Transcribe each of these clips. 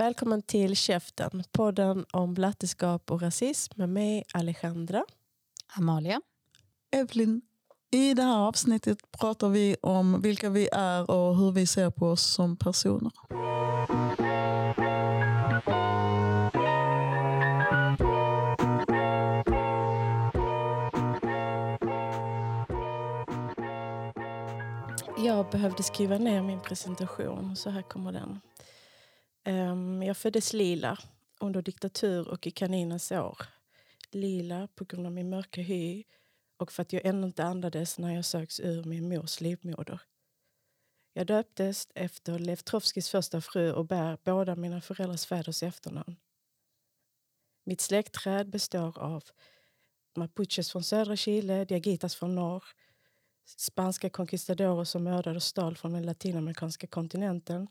Välkommen till Käften, podden om blatteskap och rasism med mig Alejandra. Amalia. Evelyn. I det här avsnittet pratar vi om vilka vi är och hur vi ser på oss som personer. Jag behövde skriva ner min presentation, så här kommer den. Ehm, jag föddes lila under diktatur och i kaninens år. Lila på grund av min mörka hy och för att jag ännu inte andades när jag söks ur min mors livmoder. Jag döptes efter Lev Trotskijs första fru och bär båda mina föräldrars fäders efternamn. Mitt släktträd består av mapuches från södra Chile, diagitas från norr, spanska conquistadorer som mördade och stal från den latinamerikanska kontinenten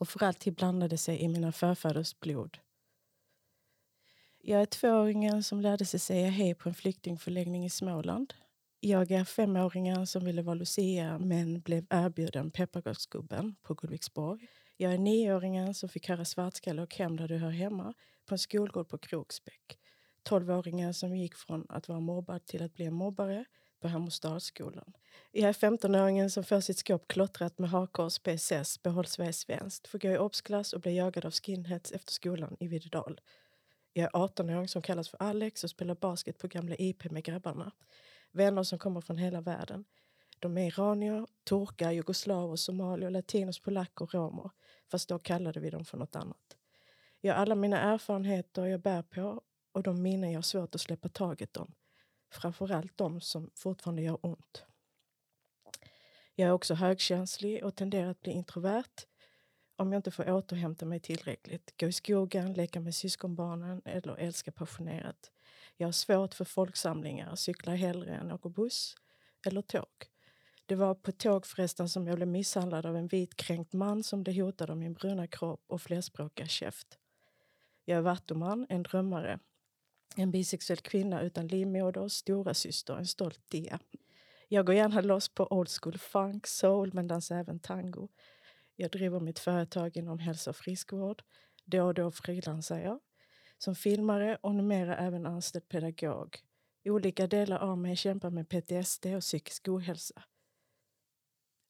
och för alltid blandade sig i mina förfäders blod. Jag är tvååringen som lärde sig säga hej på en flyktingförläggning i Småland. Jag är femåringen som ville vara Lucia men blev erbjuden pepparkaksgubben på Gullviksborg. Jag är nioåringen som fick höra svartskalle och hem där du hör hemma på en skolgård på Kroksbäck. Tolvåringen som gick från att vara mobbad till att bli en mobbare på Hermodsdalsskolan. Jag är 15-åringen som får sitt skåp klottrat med hakkors, PSS, Behåll Sverige svenskt, får gå i obsklass och blir jagad av skinheads efter skolan i Videdal. Jag är 18-åring som kallas för Alex och spelar basket på gamla IP med grabbarna. Vänner som kommer från hela världen. De är iranier, turkar, jugoslaver, somalier, latinos, polacker och romer. Fast då kallade vi dem för något annat. Jag har alla mina erfarenheter jag bär på och de minnen jag har svårt att släppa taget om. Framförallt de som fortfarande gör ont. Jag är också högkänslig och tenderar att bli introvert om jag inte får återhämta mig tillräckligt. Gå i skogen, leka med syskonbarnen eller älska passionerat. Jag har svårt för folksamlingar, cyklar hellre än åker buss eller tåg. Det var på tåg förresten som jag blev misshandlad av en vit kränkt man som blev hotad av min bruna kropp och flerspråkiga käft. Jag är vattuman, en drömmare. En bisexuell kvinna utan livmoder, stora syster, en stolt dia. Jag går gärna loss på old school funk, soul men dansar även tango. Jag driver mitt företag inom hälso och friskvård. Då och då frilansar jag. Som filmare och numera även anställd pedagog. Olika delar av mig kämpar med PTSD och psykisk ohälsa.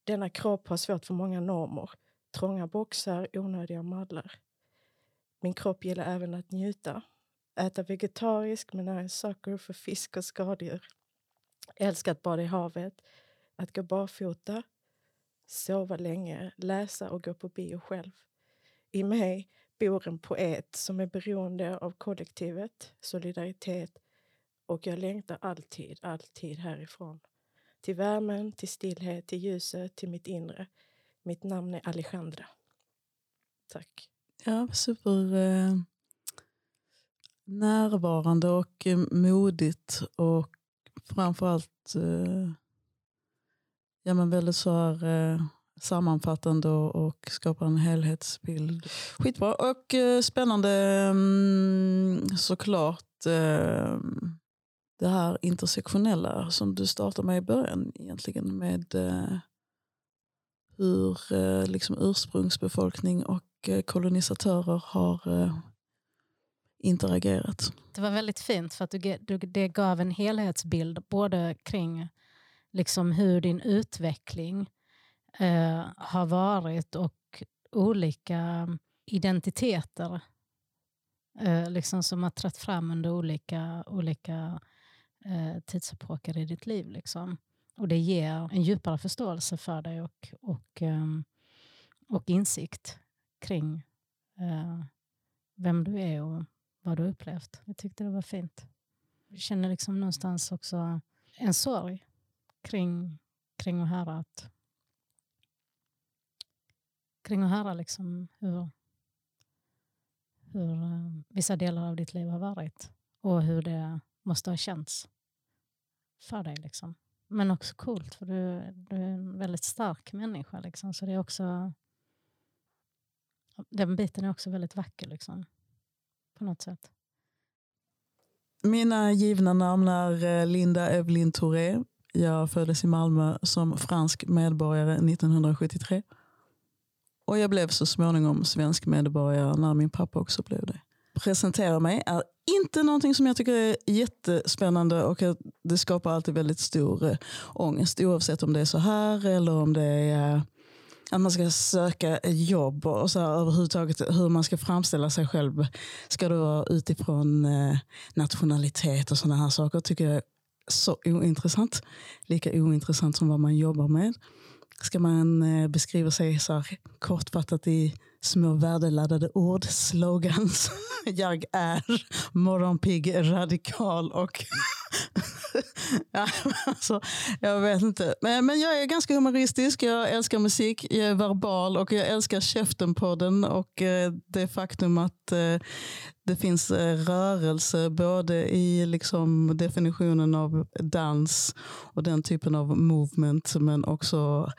Denna kropp har svårt för många normer. Trånga boxar, onödiga mallar. Min kropp gillar även att njuta. Äta vegetariskt men är en sucker för fisk och skadedjur. Älskar att bada i havet, att gå barfota, sova länge, läsa och gå på bio själv. I mig bor en poet som är beroende av kollektivet, solidaritet och jag längtar alltid, alltid härifrån. Till värmen, till stillhet, till ljuset, till mitt inre. Mitt namn är Alejandra. Tack. Ja, super eh, närvarande och eh, modigt och framförallt eh, ja, men väldigt så här, eh, sammanfattande och, och skapar en helhetsbild. Skitbra och eh, spännande mm, såklart. Eh, det här intersektionella som du startade med i början egentligen med eh, hur eh, liksom ursprungsbefolkning och eh, kolonisatörer har eh, interagerat. Det var väldigt fint för att du, du, det gav en helhetsbild både kring liksom hur din utveckling eh, har varit och olika identiteter eh, liksom som har trätt fram under olika, olika eh, tidsepoker i ditt liv. Liksom. Och det ger en djupare förståelse för dig och, och, ehm, och insikt kring eh, vem du är och vad du upplevt. Jag tyckte det var fint. Jag känner liksom någonstans också en sorg kring, kring att höra att kring att höra liksom hur, hur eh, vissa delar av ditt liv har varit och hur det måste ha känts för dig. Liksom. Men också coolt, för du, du är en väldigt stark människa. Liksom, så det är också... Den biten är också väldigt vacker, liksom, på något sätt. Mina givna namn är eh, Linda Evelyn Touré. Jag föddes i Malmö som fransk medborgare 1973. och jag blev så småningom svensk medborgare när min pappa också blev det. Presentera mig är inte någonting som jag tycker är jättespännande och det skapar alltid väldigt stor eh, ångest oavsett om det är så här eller om det är eh, att man ska söka jobb och så här, överhuvudtaget hur man ska framställa sig själv. Ska det vara utifrån eh, nationalitet och sådana här saker tycker jag är så ointressant. Lika ointressant som vad man jobbar med. Ska man eh, beskriva sig så här, kortfattat i små värdeladdade ord, slogans. Jag är morgonpigg, radikal och... ja, alltså, jag vet inte. Men, men jag är ganska humoristisk, jag älskar musik, jag är verbal och jag älskar Käften-podden och eh, det faktum att eh, det finns eh, rörelse både i liksom definitionen av dans och den typen av movement men också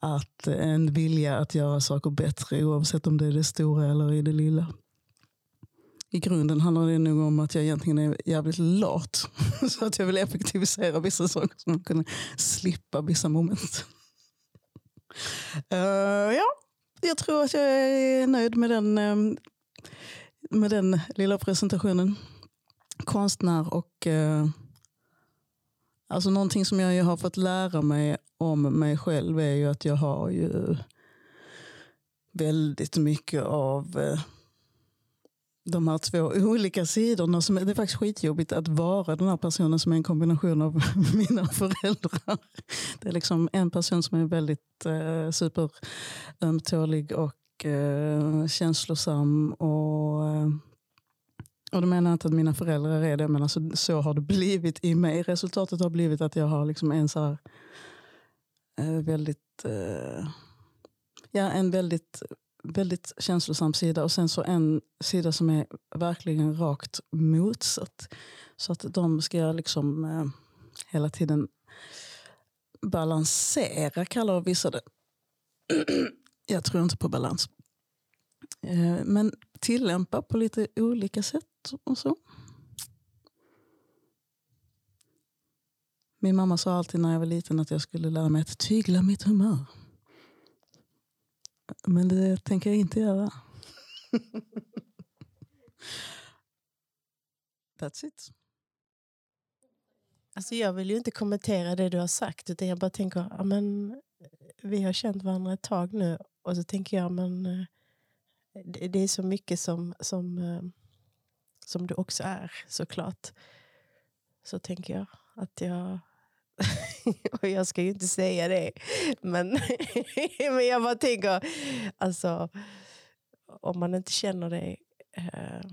att eh, en vilja att göra saker bättre oavsett om det är det stora eller i det lilla. I grunden handlar det nog om att jag egentligen är jävligt lat. Så att jag vill effektivisera vissa saker så man kan slippa vissa moment. Uh, ja, jag tror att jag är nöjd med den, eh, med den lilla presentationen. Konstnär och uh, alltså någonting som jag har fått lära mig om mig själv är ju att jag har ju väldigt mycket av eh, de här två olika sidorna. Som, det är faktiskt skitjobbigt att vara den här personen som är en kombination av mina föräldrar. Det är liksom en person som är väldigt eh, superömtålig och eh, känslosam. Och, eh, och då menar inte att mina föräldrar är det, men alltså, så har det blivit i mig. Resultatet har blivit att jag har liksom en så här, Eh, väldigt, eh, ja, en väldigt, väldigt känslosam sida och sen så en sida som är verkligen rakt motsatt. Så att de ska liksom eh, hela tiden balansera, kallar vissa det. Jag tror inte på balans. Eh, men tillämpa på lite olika sätt och så. Min mamma sa alltid när jag var liten att jag skulle lära mig att tygla mitt humör. Men det tänker jag inte göra. That's it. Alltså jag vill ju inte kommentera det du har sagt utan jag bara tänker ja, men, vi har känt varandra ett tag nu och så tänker jag men eh, det är så mycket som, som, eh, som du också är såklart. Så tänker jag att jag och jag ska ju inte säga det. Men, men jag bara tänker, alltså, om man inte känner det eh,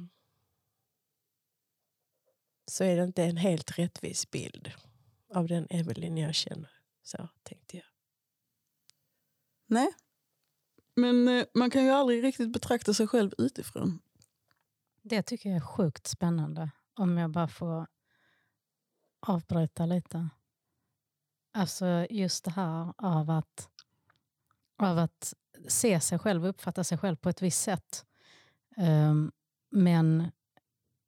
så är det inte en helt rättvis bild av den Evelyn jag känner. Så tänkte jag. Nej, men eh, man kan ju aldrig riktigt betrakta sig själv utifrån. Det tycker jag är sjukt spännande. Om jag bara får avbryta lite. Alltså just det här av att, av att se sig själv och uppfatta sig själv på ett visst sätt. Um, men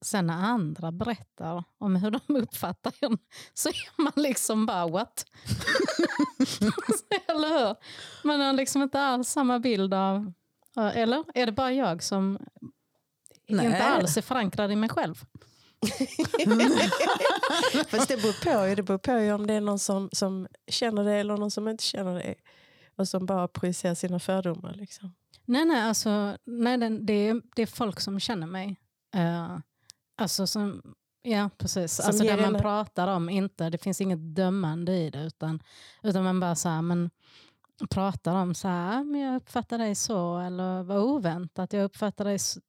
sen när andra berättar om hur de uppfattar en så är man liksom bara what? eller hur? Man har liksom inte alls samma bild av... Eller är det bara jag som Nej. inte alls är förankrad i mig själv? Fast det beror på, det beror på om det är någon som, som känner det eller någon som inte känner det. Och som bara projicerar sina fördomar. Liksom. Nej, nej, alltså, nej det, är, det är folk som känner mig. Uh, alltså som, ja, precis. Som alltså det man pratar om, inte, det finns inget dömande i det. Utan, utan man bara så här, men, pratar om så här, men jag uppfattar dig så. Eller vad oväntat, jag uppfattar dig så.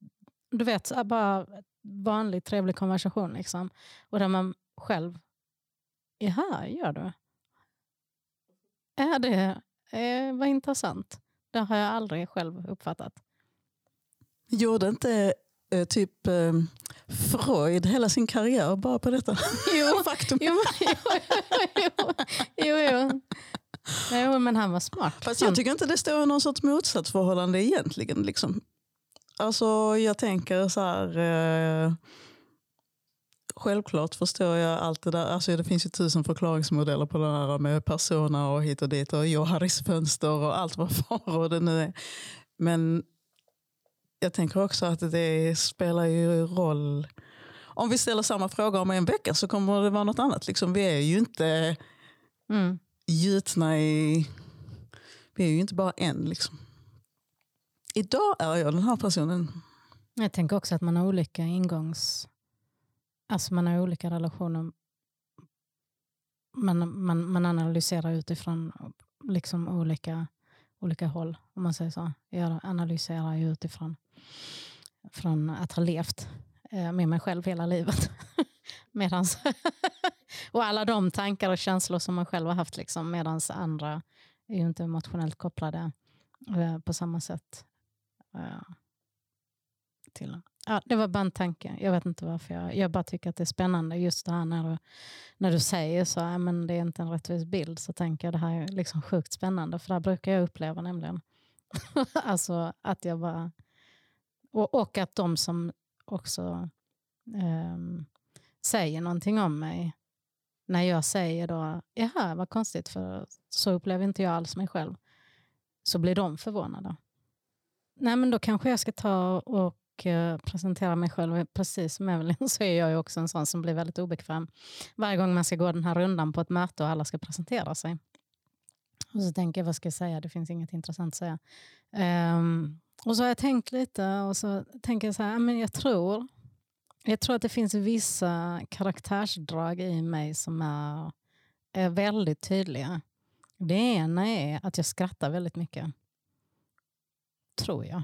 Du vet, bara vanlig trevlig konversation. Liksom. Och där man själv, jaha, gör du? Är det, eh, vad intressant. Det har jag aldrig själv uppfattat. Gjorde inte eh, typ eh, Freud hela sin karriär bara på detta jo, faktum? Jo, jo, jo, jo, jo. jo, men han var smart. Fast jag tycker inte det står i någon sorts motsatsförhållande egentligen. Liksom. Alltså jag tänker så här. Eh, självklart förstår jag allt det där. Alltså det finns ju tusen förklaringsmodeller på det här med persona och hit och dit och Joharis fönster och allt vad far och det nu är. Men jag tänker också att det spelar ju roll. Om vi ställer samma fråga om en vecka så kommer det vara något annat. Liksom, vi är ju inte Mm. gjutna i... Vi är ju inte bara en. Liksom. Idag är jag den här personen. Jag tänker också att man har olika ingångs... Alltså man har olika relationer. Man, man, man analyserar utifrån liksom olika, olika håll, om man säger så. Jag analyserar ju utifrån från att ha levt eh, med mig själv hela livet. Medans, och alla de tankar och känslor som man själv har haft, liksom, medan andra är ju inte emotionellt kopplade eh, på samma sätt. Till. Ja, det var bara en tanke. Jag vet inte varför. Jag, jag bara tycker att det är spännande just det här när du, när du säger så, ja, men det är inte en rättvis bild, så tänker jag det här är liksom sjukt spännande. För det här brukar jag uppleva nämligen. alltså att jag bara... Och, och att de som också ehm, säger någonting om mig, när jag säger då, jaha vad konstigt för så upplever inte jag alls mig själv, så blir de förvånade. Nej men då kanske jag ska ta och eh, presentera mig själv. Precis som Evelyn så är jag ju också en sån som blir väldigt obekväm. Varje gång man ska gå den här rundan på ett möte och alla ska presentera sig. Och så tänker jag, vad ska jag säga? Det finns inget intressant att säga. Um, och så har jag tänkt lite och så tänker jag så här, men jag tror, jag tror att det finns vissa karaktärsdrag i mig som är, är väldigt tydliga. Det ena är att jag skrattar väldigt mycket. Tror jag.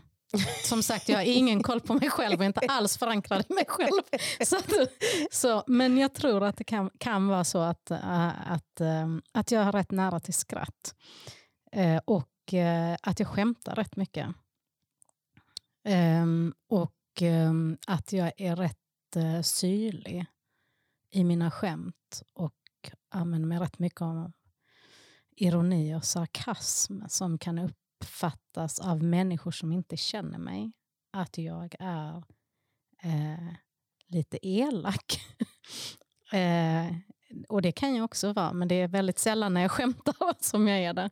Som sagt, jag har ingen koll på mig själv och inte alls förankrad i mig själv. Så, så, men jag tror att det kan, kan vara så att, äh, att, ähm, att jag har rätt nära till skratt. Eh, och eh, att jag skämtar rätt mycket. Och att jag är rätt eh, syrlig i mina skämt och använder mig rätt mycket av ironi och sarkasm som kan uppfattas av människor som inte känner mig. Att jag är eh, lite elak. eh, och det kan jag också vara, men det är väldigt sällan när jag skämtar som jag är det.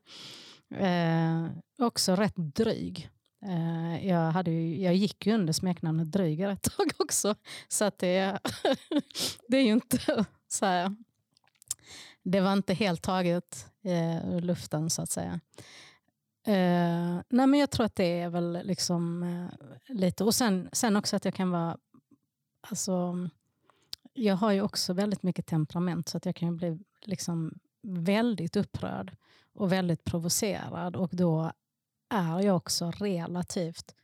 Eh, också rätt dryg. Eh, jag, hade ju, jag gick ju under smeknamnet dryger ett tag också. Så att det, det är ju inte så här, Det var inte helt taget eh, ur luften så att säga. Uh, nej men jag tror att det är väl liksom uh, lite... Och sen, sen också att jag kan vara... Alltså, jag har ju också väldigt mycket temperament så att jag kan ju bli liksom väldigt upprörd och väldigt provocerad och då är jag också relativt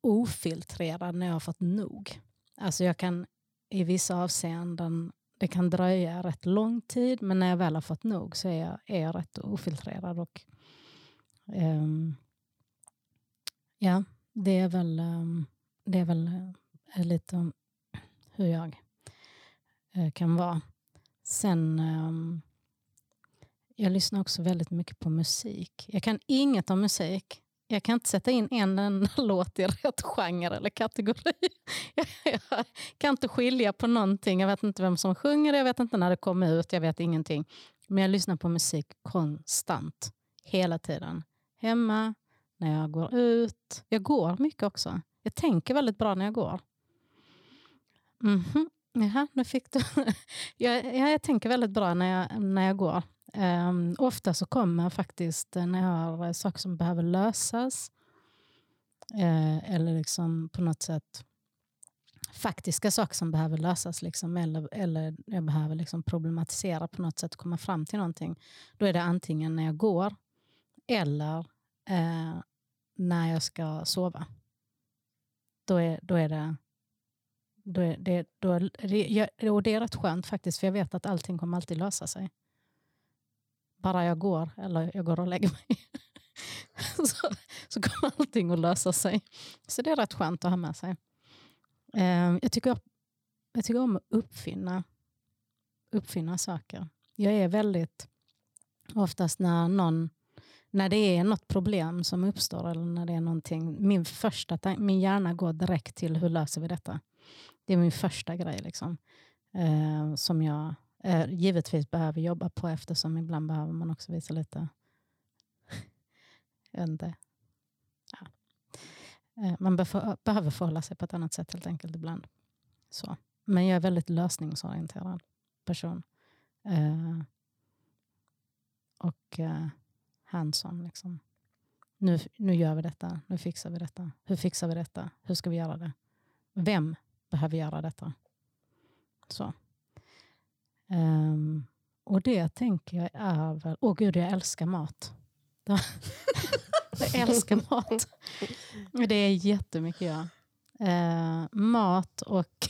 ofiltrerad när jag har fått nog. Alltså jag kan i vissa avseenden, det kan dröja rätt lång tid men när jag väl har fått nog så är jag, är jag rätt ofiltrerad. Och, Um, ja, det är väl, um, det är väl uh, lite om hur jag uh, kan vara. Sen um, jag lyssnar också väldigt mycket på musik. Jag kan inget om musik. Jag kan inte sätta in en enda låt i rätt genre eller kategori. Jag kan inte skilja på någonting. Jag vet inte vem som sjunger, jag vet inte när det kommer ut, jag vet ingenting. Men jag lyssnar på musik konstant, hela tiden. Hemma, när jag går ut. Jag går mycket också. Jag tänker väldigt bra när jag går. Mhm. Jaha, nu fick du... jag, ja, jag tänker väldigt bra när jag, när jag går. Um, ofta så kommer faktiskt eh, när jag har eh, saker som behöver lösas uh, eller liksom på något sätt faktiska saker som behöver lösas liksom, eller, eller jag behöver liksom problematisera på något sätt komma fram till någonting. Då är det antingen när jag går eller eh, när jag ska sova. Då är, då är det då är det, då är det, och det är rätt skönt faktiskt för jag vet att allting kommer alltid lösa sig bara jag går eller jag går och lägger mig så, så kommer allting att lösa sig. Så det är rätt skönt att ha med sig. Eh, jag, tycker, jag tycker om att uppfinna, uppfinna saker. Jag är väldigt, oftast när någon när det är något problem som uppstår eller när det är någonting, min första tank, min hjärna går direkt till hur löser vi detta? Det är min första grej liksom, eh, som jag eh, givetvis behöver jobba på eftersom ibland behöver man också visa lite jag vet inte, ja. Eh, man behöver förhålla sig på ett annat sätt helt enkelt ibland. Så. Men jag är väldigt lösningsorienterad person. Eh, och eh, hands-on. Liksom. Nu, nu gör vi detta, nu fixar vi detta. Hur fixar vi detta? Hur ska vi göra det? Vem behöver göra detta? Så. Um, och det tänker jag är väl... Åh gud, jag älskar mat. jag älskar mat. Det är jättemycket jag. Uh, mat och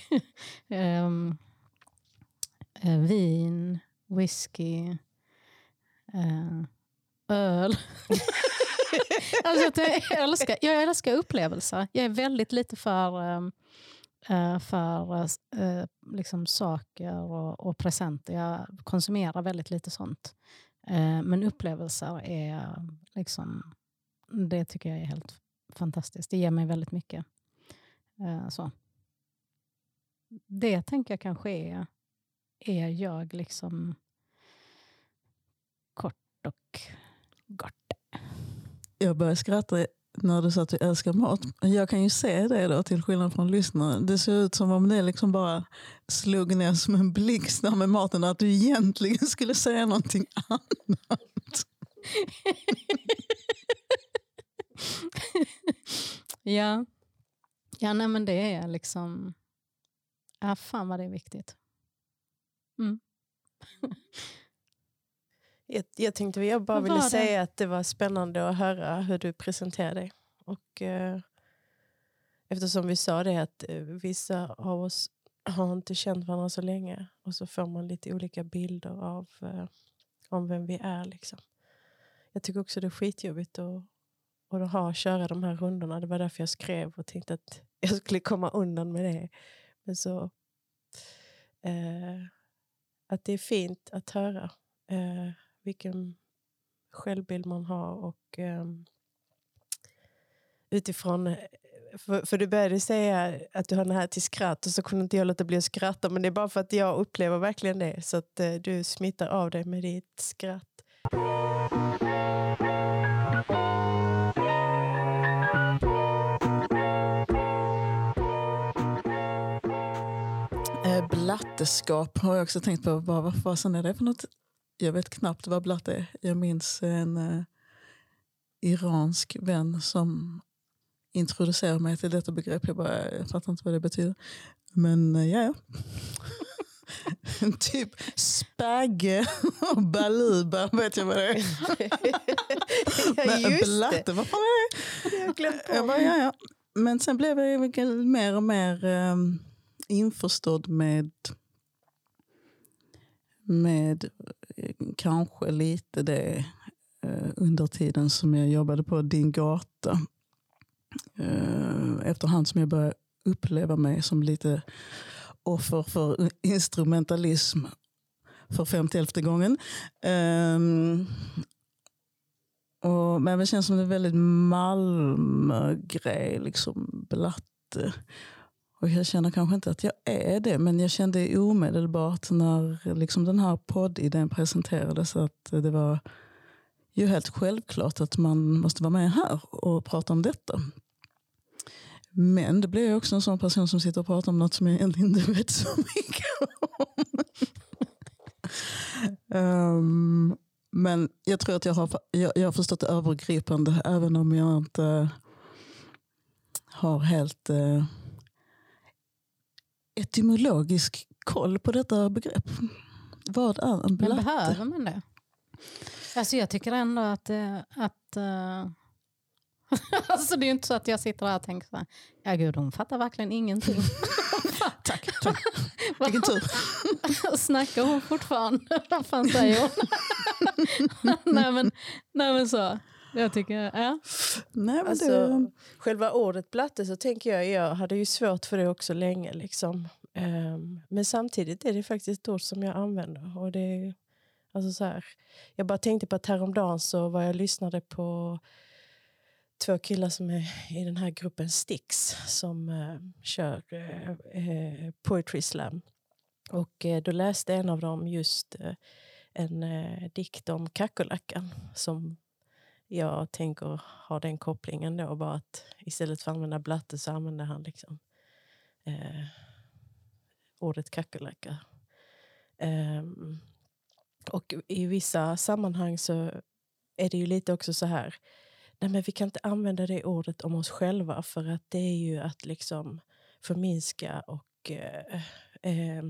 um, uh, vin, whisky, uh, öl. alltså, jag, älskar, jag älskar upplevelser. Jag är väldigt lite för, um, för uh, liksom saker och, och presenter. Jag konsumerar väldigt lite sånt. Uh, men upplevelser är liksom, det tycker jag är helt fantastiskt. Det ger mig väldigt mycket. Så. Det tänker jag kanske är, är jag liksom kort och gott. Jag börjar skratta när du sa att du älskar mat. Jag kan ju se det då till skillnad från lyssnaren. Det ser ut som om det liksom bara slog ner som en blixt med maten. Att du egentligen skulle säga någonting annat. ja. Ja, nej men det är liksom... Ja, fan vad det är viktigt. Mm. Jag, jag tänkte jag bara ville säga att det var spännande att höra hur du presenterar dig. Och, eh, eftersom vi sa det att eh, vissa av oss har inte känt varandra så länge och så får man lite olika bilder av eh, om vem vi är. Liksom. Jag tycker också det är skitjobbigt att, att ha, köra de här rundorna. Det var därför jag skrev och tänkte att jag skulle komma undan med det. Men så... Eh, att det är fint att höra. Eh, vilken självbild man har. och um, utifrån eh, för, för, du började säga att du har den här till skratt och så kunde inte jag låta bli att skratta. Men det är bara för att jag upplever verkligen det. Så att uh, du smittar av dig med ditt skratt. Eh, Blatteskap har jag också tänkt på. Bara, vad fasen är det för något jag vet knappt vad blatt är. Jag minns en eh, iransk vän som introducerade mig till detta begrepp. Jag, bara, jag fattar inte vad det betyder. Men eh, ja, typ spagge och baluba vet jag vad det är. ja, Men blatte, vad fan är det? Jag glömt jag bara, ja, ja. Men sen blev jag mer och mer um, införstådd med med eh, kanske lite det eh, under tiden som jag jobbade på Din gata. Eh, efterhand som jag började uppleva mig som lite offer för instrumentalism för femtielfte gången. Um, och, men det känns som en väldigt Malmö-grej. Liksom, blatte. Och jag känner kanske inte att jag är det, men jag kände omedelbart när liksom den här poddidén presenterades att det var ju helt självklart att man måste vara med här och prata om detta. Men det blir också en sån person som sitter och pratar om något som jag egentligen inte vet så mycket om. um, men jag tror att jag har, jag, jag har förstått det övergripande även om jag inte har helt uh, etymologisk koll på detta begrepp. Vad är en blatte? Men behöver man det? Alltså jag tycker ändå att... Eh, att uh... alltså det är inte så att jag sitter här och tänker så här, ja gud hon fattar verkligen ingenting. tack, tack. Vilken tur. Snackar hon fortfarande? Vad fan säger hon? nej, men, nej men så. Jag tycker, ja. Nej, men alltså, det... Själva ordet blatte så tänker jag, jag hade ju svårt för det också länge. Liksom. Um, men samtidigt är det faktiskt ett ord som jag använder. Och det, alltså så här, jag bara tänkte på att häromdagen så var jag lyssnade på två killar som är i den här gruppen Stix som uh, kör uh, Poetry Slam. Och uh, då läste en av dem just en dikt om kackerlackan som jag tänker ha den kopplingen då. Bara att istället för att använda blatte så använder han liksom eh, ordet kackerlacka. Eh, och i vissa sammanhang så är det ju lite också så här. Nej, men vi kan inte använda det ordet om oss själva för att det är ju att liksom förminska och eh, eh,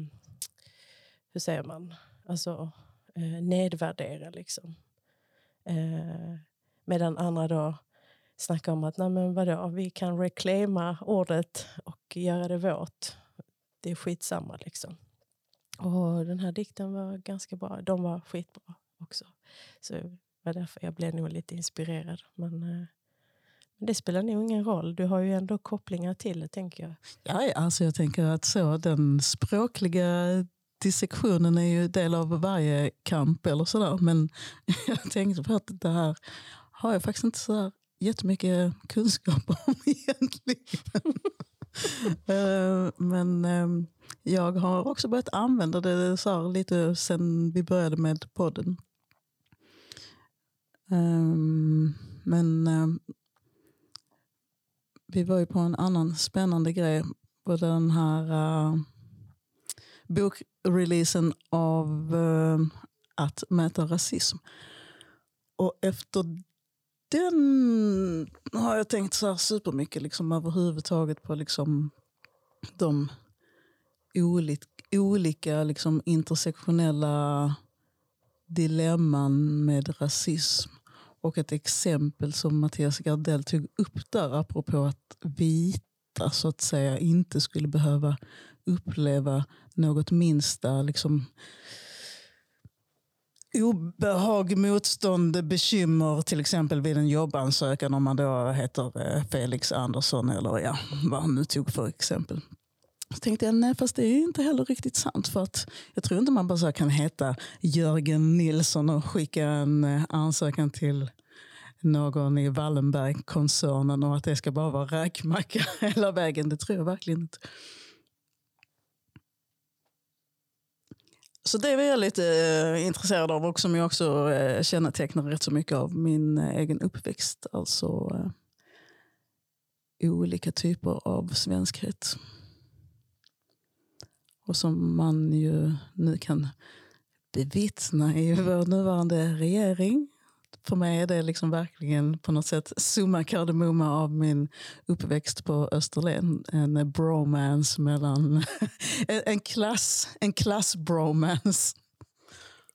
hur säger man? Alltså eh, nedvärdera liksom. Eh, medan andra då snackar om att nej men vadå, vi kan reclaima ordet och göra det vårt. Det är skitsamma liksom. Och den här dikten var ganska bra. De var skitbra också. Så det var därför jag blev nog lite inspirerad. Men, eh, det spelar nog ingen roll. Du har ju ändå kopplingar till det, tänker jag. Ja, alltså jag tänker att så, den språkliga dissektionen är ju del av varje kamp eller sådär. Men jag tänkte på att det här har jag faktiskt inte så jättemycket kunskap om egentligen. Eh, men ehm, jag har också börjat använda det så lite sen vi började med podden. Ehm, men ehm, vi var ju på en annan spännande grej på den här eh, bokreleasen av eh, Att mäta rasism. Och efter den har jag tänkt så här supermycket liksom, överhuvudtaget på liksom, de olika, olika liksom, intersektionella dilemman med rasism. Och ett exempel som Mattias Gardell tog upp där apropå att vita så att säga inte skulle behöva uppleva något minsta liksom, obehag, motstånd, bekymmer till exempel vid en jobbansökan om man då heter eh, Felix Andersson eller ja, vad han nu tog för exempel. Så tänkte jag, nej fast det är inte heller riktigt sant. För att jag tror inte man bara kan heta Jörgen Nilsson och skicka en eh, ansökan till någon i Wallenbergkoncernen och att det ska bara vara räkmacka hela vägen. Det tror jag verkligen inte. Så det var jag lite eh, intresserad av och som jag också eh, kännetecknar rätt så mycket av min eh, egen uppväxt. Alltså eh, olika typer av svenskhet. Och som man ju nu kan bevittna i vår nuvarande regering för mig är det liksom verkligen på något sätt summa kardemumma av min uppväxt på Österlen. En bromance mellan... en klass, en klass bromance.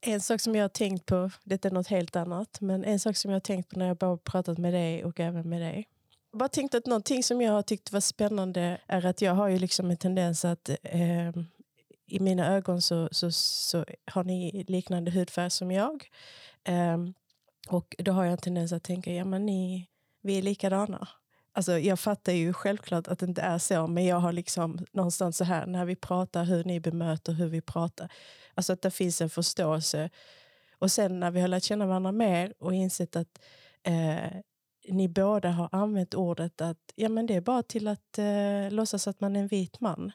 En sak som jag har tänkt på, detta är något helt annat, men en sak som jag har tänkt på när jag bara pratat med dig och även med dig. Jag bara tänkt att någonting som jag har tyckt var spännande är att jag har ju liksom en tendens att eh, i mina ögon så, så, så har ni liknande hudfärg som jag. Um, och då har jag en tendens att tänka, ja men ni, vi är likadana. Alltså, jag fattar ju självklart att det inte är så, men jag har liksom någonstans så här, när vi pratar, hur ni bemöter, hur vi pratar. Alltså att det finns en förståelse. Och sen när vi har lärt känna varandra mer och insett att eh, ni båda har använt ordet att ja, men det är bara till att eh, låtsas att man är en vit man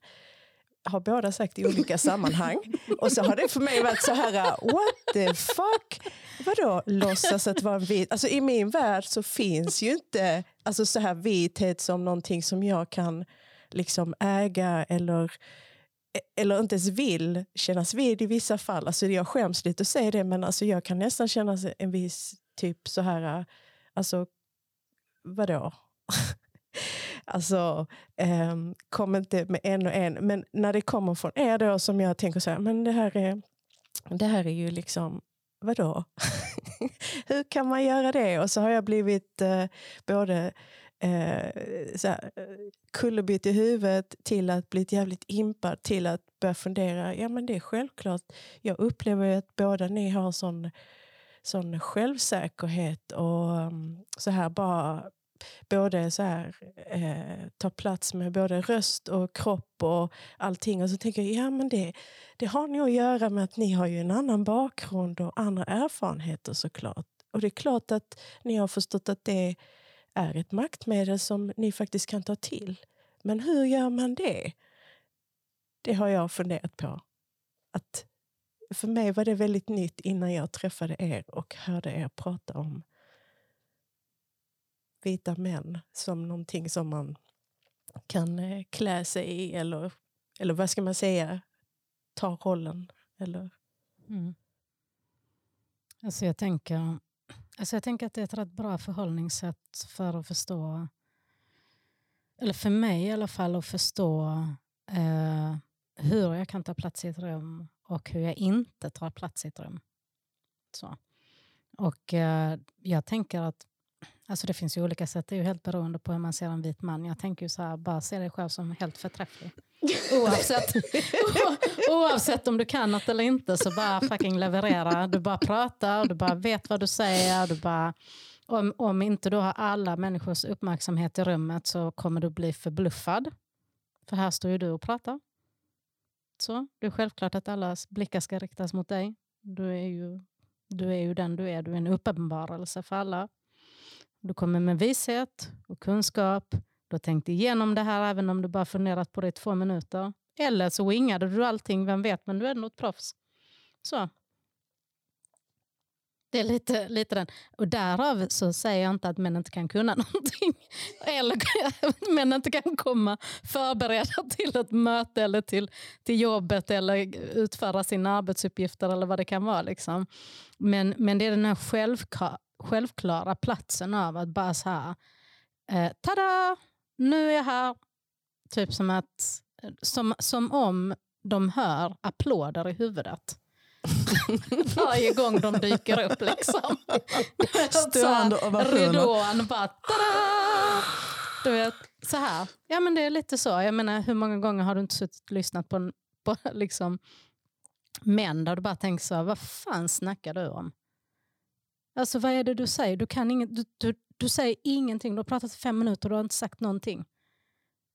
har båda sagt i olika sammanhang. Och så har det för mig varit så här, what the fuck? Vadå låtsas att vara vit? Alltså i min värld så finns ju inte alltså så här vithet som någonting som jag kan liksom äga eller eller inte ens vill kännas vid i vissa fall. Alltså jag skäms lite att säga det, men alltså jag kan nästan känna en viss typ så här, alltså vadå? Alltså, eh, kom inte med en och en. Men när det kommer från er då som jag tänker så här, men det här är, det här är ju liksom, vadå? Hur kan man göra det? Och så har jag blivit eh, både eh, kullerbytt i huvudet till att bli jävligt impad till att börja fundera. Ja men det är självklart. Jag upplever att båda ni har sån, sån självsäkerhet och um, så här bara både så här, eh, ta plats med både röst och kropp och allting. Och så tänker jag, ja men det, det har nog att göra med att ni har ju en annan bakgrund och andra erfarenheter såklart. Och det är klart att ni har förstått att det är ett maktmedel som ni faktiskt kan ta till. Men hur gör man det? Det har jag funderat på. Att för mig var det väldigt nytt innan jag träffade er och hörde er prata om vita män som någonting som man kan eh, klä sig i eller, eller vad ska man säga, ta rollen. Eller... Mm. Alltså jag, tänker, alltså jag tänker att det är ett rätt bra förhållningssätt för att förstå, eller för mig i alla fall, att förstå eh, hur jag kan ta plats i ett rum och hur jag inte tar plats i ett rum. Så. Och eh, jag tänker att Alltså det finns ju olika sätt, det är ju helt beroende på hur man ser en vit man. Jag tänker ju så här, bara se dig själv som helt förträfflig. Oavsett, oavsett om du kan något eller inte så bara fucking leverera. Du bara pratar, du bara vet vad du säger. Du bara, om, om inte du har alla människors uppmärksamhet i rummet så kommer du bli förbluffad. För här står ju du och pratar. Så det är självklart att allas blickar ska riktas mot dig. Du är ju, du är ju den du är, du är en uppenbarelse för alla. Du kommer med vishet och kunskap. Du har tänkt igenom det här även om du bara funderat på det i två minuter. Eller så wingade du allting, vem vet, men du är ändå ett proffs. Så. Det är lite, lite den. Och därav så säger jag inte att män inte kan kunna någonting. Eller att män inte kan komma förberedda till ett möte eller till, till jobbet eller utföra sina arbetsuppgifter eller vad det kan vara. Liksom. Men, men det är den här självklara självklara platsen av att bara så här, eh, tada, nu är jag här. Typ som att, som, som om de hör applåder i huvudet. Varje gång de dyker upp. Liksom. Stående ovationer. Ridån bara tada! Du vet, så här. Ja men det är lite så. Jag menar hur många gånger har du inte suttit och lyssnat på, på liksom, män där du bara tänker så här, vad fan snackar du om? Alltså vad är det du säger? Du, kan inget, du, du, du säger ingenting. Du har pratat i fem minuter och du har inte sagt någonting.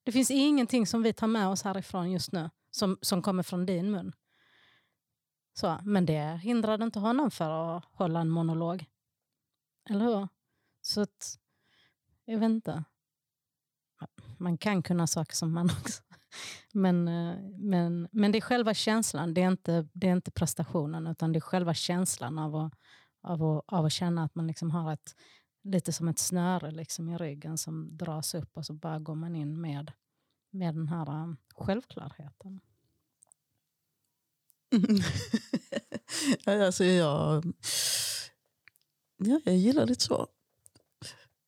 Det finns ingenting som vi tar med oss härifrån just nu som, som kommer från din mun. Så, men det hindrade inte honom för att hålla en monolog. Eller hur? Så att, jag vet inte. Man kan kunna saker som man också. Men, eh, men, men det är själva känslan, det är, inte, det är inte prestationen utan det är själva känslan av att av att, av att känna att man liksom har ett, lite som ett snöre liksom i ryggen som dras upp och så bara går man in med, med den här um, självklarheten. alltså jag, ja, jag gillar ditt svar.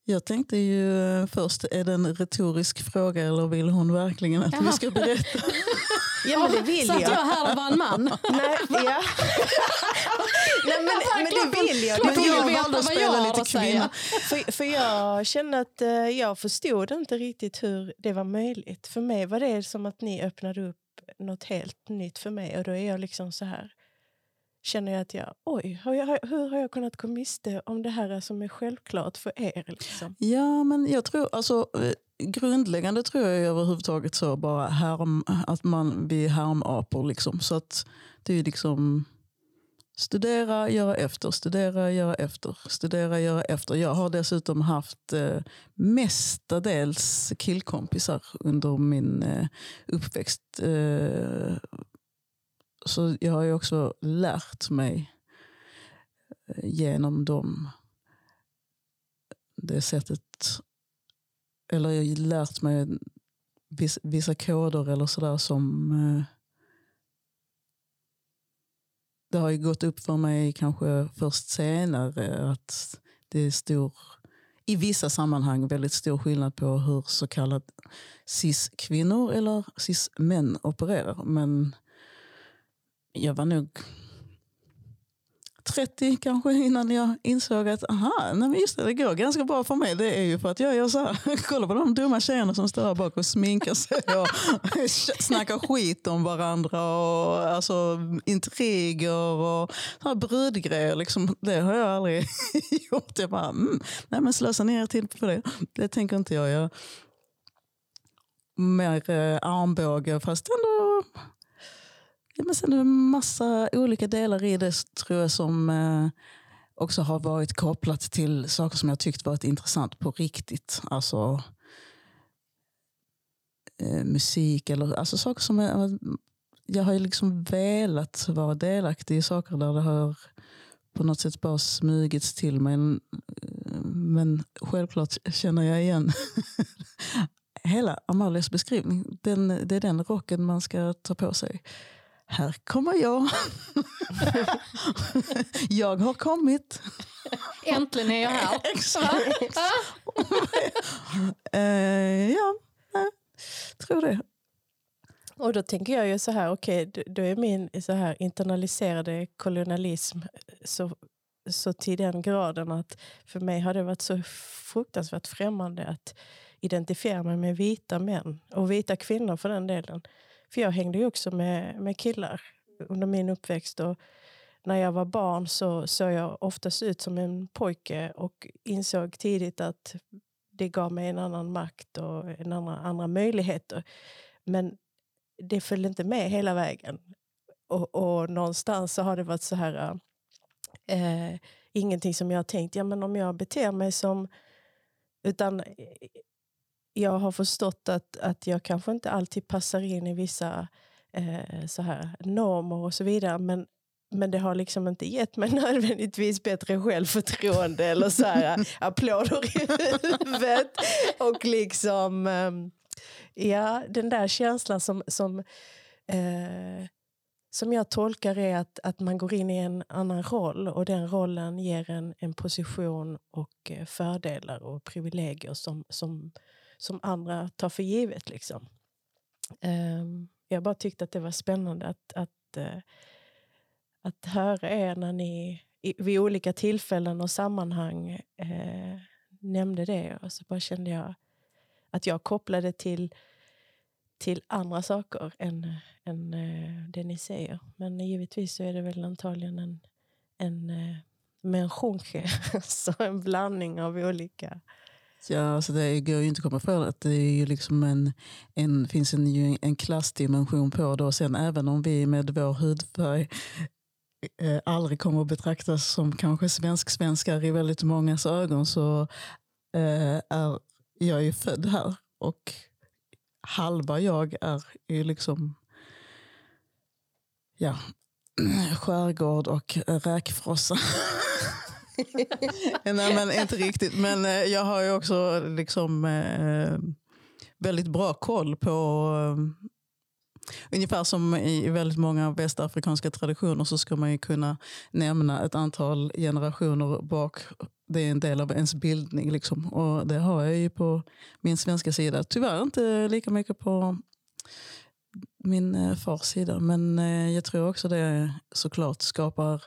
Jag tänkte ju först, är det en retorisk fråga eller vill hon verkligen att Jaha. vi ska berätta? Ja, men det vill jag. Satt jag här och var en man? Nej, ja. Nej, men, men det vill jag. Men jag valde att spela lite kvinna. För, för jag kände att uh, jag förstod inte riktigt hur det var möjligt. För mig var det som att ni öppnade upp något helt nytt för mig och då är jag liksom så här känner jag att jag, oj, hur, jag, hur har jag kunnat gå miste om det här som är självklart för er? Liksom? Ja, men jag tror, alltså eh, grundläggande tror jag överhuvudtaget så bara härm, att man, vi är härmapor. Liksom. Så att det är liksom studera, göra efter, studera, göra efter, studera, göra efter. Jag har dessutom haft eh, mestadels killkompisar under min eh, uppväxt. Eh, så jag har ju också lärt mig eh, genom dem det sättet eller jag har lärt mig vissa, vissa koder eller sådär som eh, det har ju gått upp för mig kanske först senare att det är stor, i vissa sammanhang väldigt stor skillnad på hur så kallade cis-kvinnor eller cis-män opererar. Men jag var nog 30 kanske innan jag insåg att aha, nej just det, det går ganska bra för mig. Det är ju för att jag gör så här. Kolla på de dumma tjejerna som står här bak och sminkar sig och snackar skit om varandra. Och, alltså, intriger och så brudgrejer. Liksom. Det har jag aldrig gjort. Jag bara, mm, nej men slösa ner tid på det. Det tänker inte jag göra. Mer eh, armbåge fast ändå Ja, men sen är det en massa olika delar i det tror jag som eh, också har varit kopplat till saker som jag tyckt varit intressant på riktigt. Alltså eh, musik eller alltså saker som jag, jag har liksom velat vara delaktig i saker där det har på något sätt bara smugits till mig. men självklart känner jag igen hela Amalias beskrivning. Den, det är den rocken man ska ta på sig. Här kommer jag. jag har kommit. Äntligen är jag här. Exakt. uh, ja, jag tror det. Och då tänker jag ju så här, okej, okay, då är min så här internaliserade kolonialism så, så till den graden att för mig har det varit så fruktansvärt främmande att identifiera mig med vita män och vita kvinnor för den delen. För jag hängde ju också med, med killar under min uppväxt. Och när jag var barn så såg jag oftast ut som en pojke och insåg tidigt att det gav mig en annan makt och en andra, andra möjligheter. Men det följde inte med hela vägen. Och, och någonstans så har det varit så här... Eh, ingenting som jag har tänkt, ja men om jag beter mig som... Utan jag har förstått att, att jag kanske inte alltid passar in i vissa eh, så här, normer och så vidare. Men, men det har liksom inte gett mig nödvändigtvis bättre självförtroende eller så här, eh, applåder i huvudet. Och liksom, eh, ja, den där känslan som, som, eh, som jag tolkar är att, att man går in i en annan roll och den rollen ger en, en position och eh, fördelar och privilegier som, som som andra tar för givet. Liksom. Ehm, jag bara tyckte att det var spännande att, att, eh, att höra er när ni i, vid olika tillfällen och sammanhang eh, nämnde det. Och så bara kände jag att jag kopplade till, till andra saker än, än eh, det ni säger. Men givetvis så är det väl antagligen en, en uh, menschunke, så en blandning av olika Ja, alltså det går ju inte att komma ifrån att det är ju liksom en, en, finns en, en klassdimension på det. Och sen även om vi med vår hudfärg eh, aldrig kommer att betraktas som kanske svensk-svenskar i väldigt mångas ögon så eh, är jag ju född här. Och halva jag är ju liksom ja, skärgård och räkfrossa. Nej men inte riktigt. Men eh, jag har ju också liksom eh, väldigt bra koll på eh, Ungefär som i väldigt många västafrikanska traditioner så ska man ju kunna nämna ett antal generationer bak. Det är en del av ens bildning. Liksom. Och det har jag ju på min svenska sida. Tyvärr inte lika mycket på min eh, fars sida. Men eh, jag tror också det såklart skapar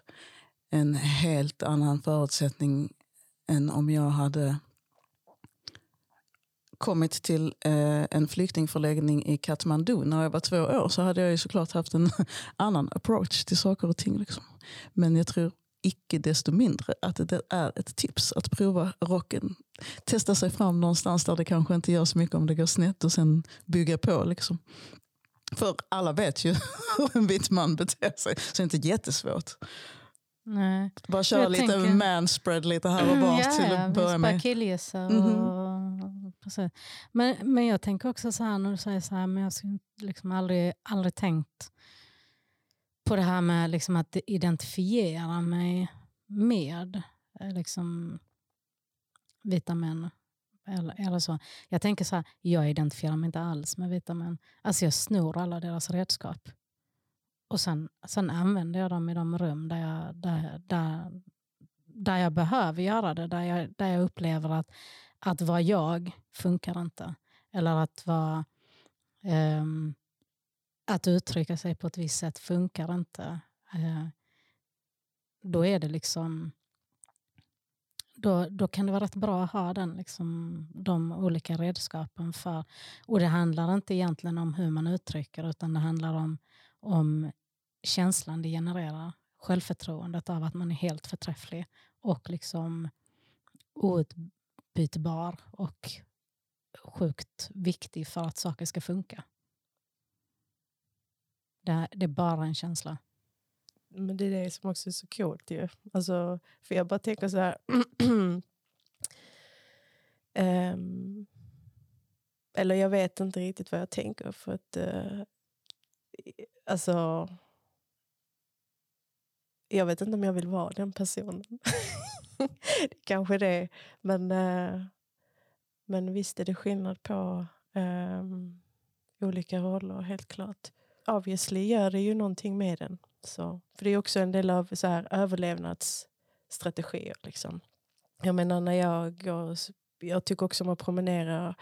en helt annan förutsättning än om jag hade kommit till eh, en flyktingförläggning i Kathmandu när jag var två år så hade jag ju såklart haft en annan approach till saker och ting. Liksom. Men jag tror icke desto mindre att det är ett tips att prova rocken. Testa sig fram någonstans där det kanske inte gör så mycket om det går snett och sen bygga på. Liksom. För alla vet ju hur en vit man beter sig, så det är inte jättesvårt. Nej. Bara köra lite tänker... manspread lite här och var mm, till ja, att börja med. Killgissa och... mm -hmm. men, men jag tänker också så här när du säger så här, men jag har liksom aldrig, aldrig tänkt på det här med liksom att identifiera mig med eh, liksom, vita män. Eller, eller så. Jag tänker så här, jag identifierar mig inte alls med vita män. Alltså jag snor alla deras redskap. Och sen, sen använder jag dem i de rum där jag, där, där, där jag behöver göra det. Där jag, där jag upplever att, att vara jag funkar inte. Eller att vara... Um, ehm, att uttrycka sig på ett visst sätt funkar inte. Uh, då är det liksom... Då, då kan det vara rätt bra att ha den, liksom, de olika redskapen. för. Och Det handlar inte egentligen om hur man uttrycker utan det handlar om, om känslan det genererar, självförtroendet av att man är helt förträfflig och liksom outbytbar och sjukt viktig för att saker ska funka. Det, det är bara en känsla. Men det är det som också är så coolt ju. Alltså, för jag bara tänker så här. um, eller jag vet inte riktigt vad jag tänker. För att uh, alltså jag vet inte om jag vill vara den personen. Kanske det. Men, eh, men visst är det skillnad på um, olika roller, helt klart. Obviously gör det ju någonting med den. Så, för det är också en del av så här, överlevnadsstrategier. Liksom. Jag menar när jag går, jag tycker också om att promenera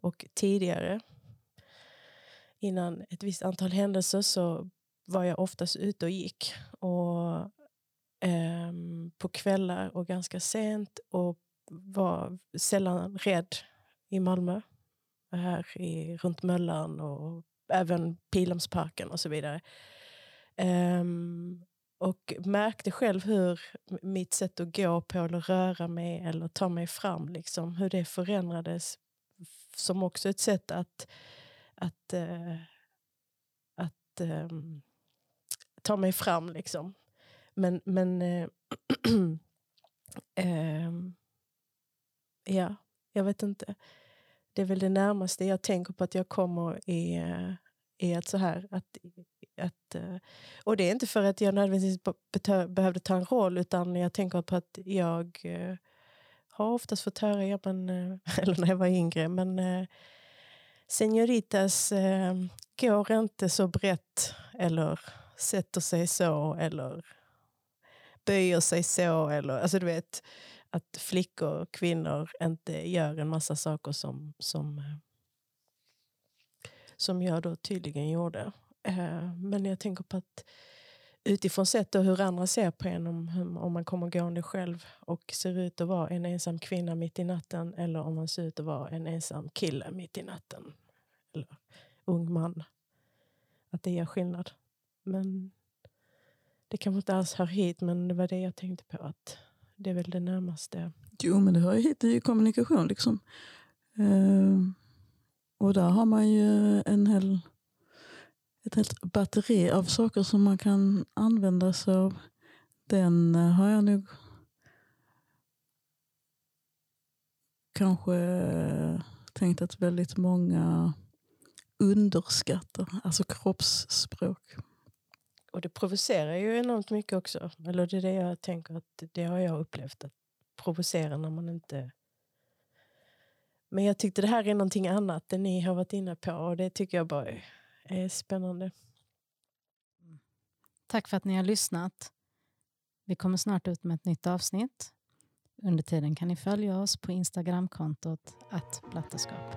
och tidigare innan ett visst antal händelser så var jag oftast ute och gick. Och eh, På kvällar och ganska sent och var sällan rädd i Malmö. Här i, runt Möllan och även Pilhamsparken och så vidare. Um, och märkte själv hur mitt sätt att gå på eller röra mig eller ta mig fram, liksom, hur det förändrades som också ett sätt att, att, uh, att um, ta mig fram. Liksom. Men, men uh, um, ja, jag vet inte. Det är väl det närmaste jag tänker på att jag kommer i, eh, i att så här, att att, eh, och det är inte för att jag nödvändigtvis behövde ta en roll utan jag tänker på att jag har oftast fått höra, ja, men, eller när jag var yngre, men Senoritas går inte så brett eller sätter sig så eller böjer sig så. Eller, alltså du vet, att flickor och kvinnor inte gör en massa saker som, som, eh, som jag då tydligen gjorde. Eh, men jag tänker på att utifrån sett hur andra ser på en om, om man kommer gående själv och ser ut att vara en ensam kvinna mitt i natten eller om man ser ut att vara en ensam kille mitt i natten. Eller ung man. Att det gör skillnad. Men det kanske inte alls hör hit men det var det jag tänkte på. att Det är väl det närmaste. Jo men det hör ju hit, det är ju kommunikation liksom. Uh, och där har man ju en hel ett helt batteri av saker som man kan använda sig av. Den eh, har jag nog kanske eh, tänkt att väldigt många underskattar, alltså kroppsspråk. Och det provocerar ju enormt mycket också. Eller det är det jag tänker att det har jag upplevt. Att provocera när man inte... Men jag tyckte det här är någonting annat det ni har varit inne på och det tycker jag bara är spännande. Mm. Tack för att ni har lyssnat. Vi kommer snart ut med ett nytt avsnitt. Under tiden kan ni följa oss på Instagramkontot att blattaskap.